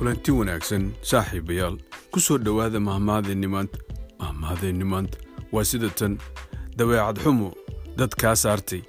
kulanti wanaagsan saaxiibayaal ku soo dhowaada mahmaadeenni maanta waa sida tan. Dabeecad xumo dad kaa saartay.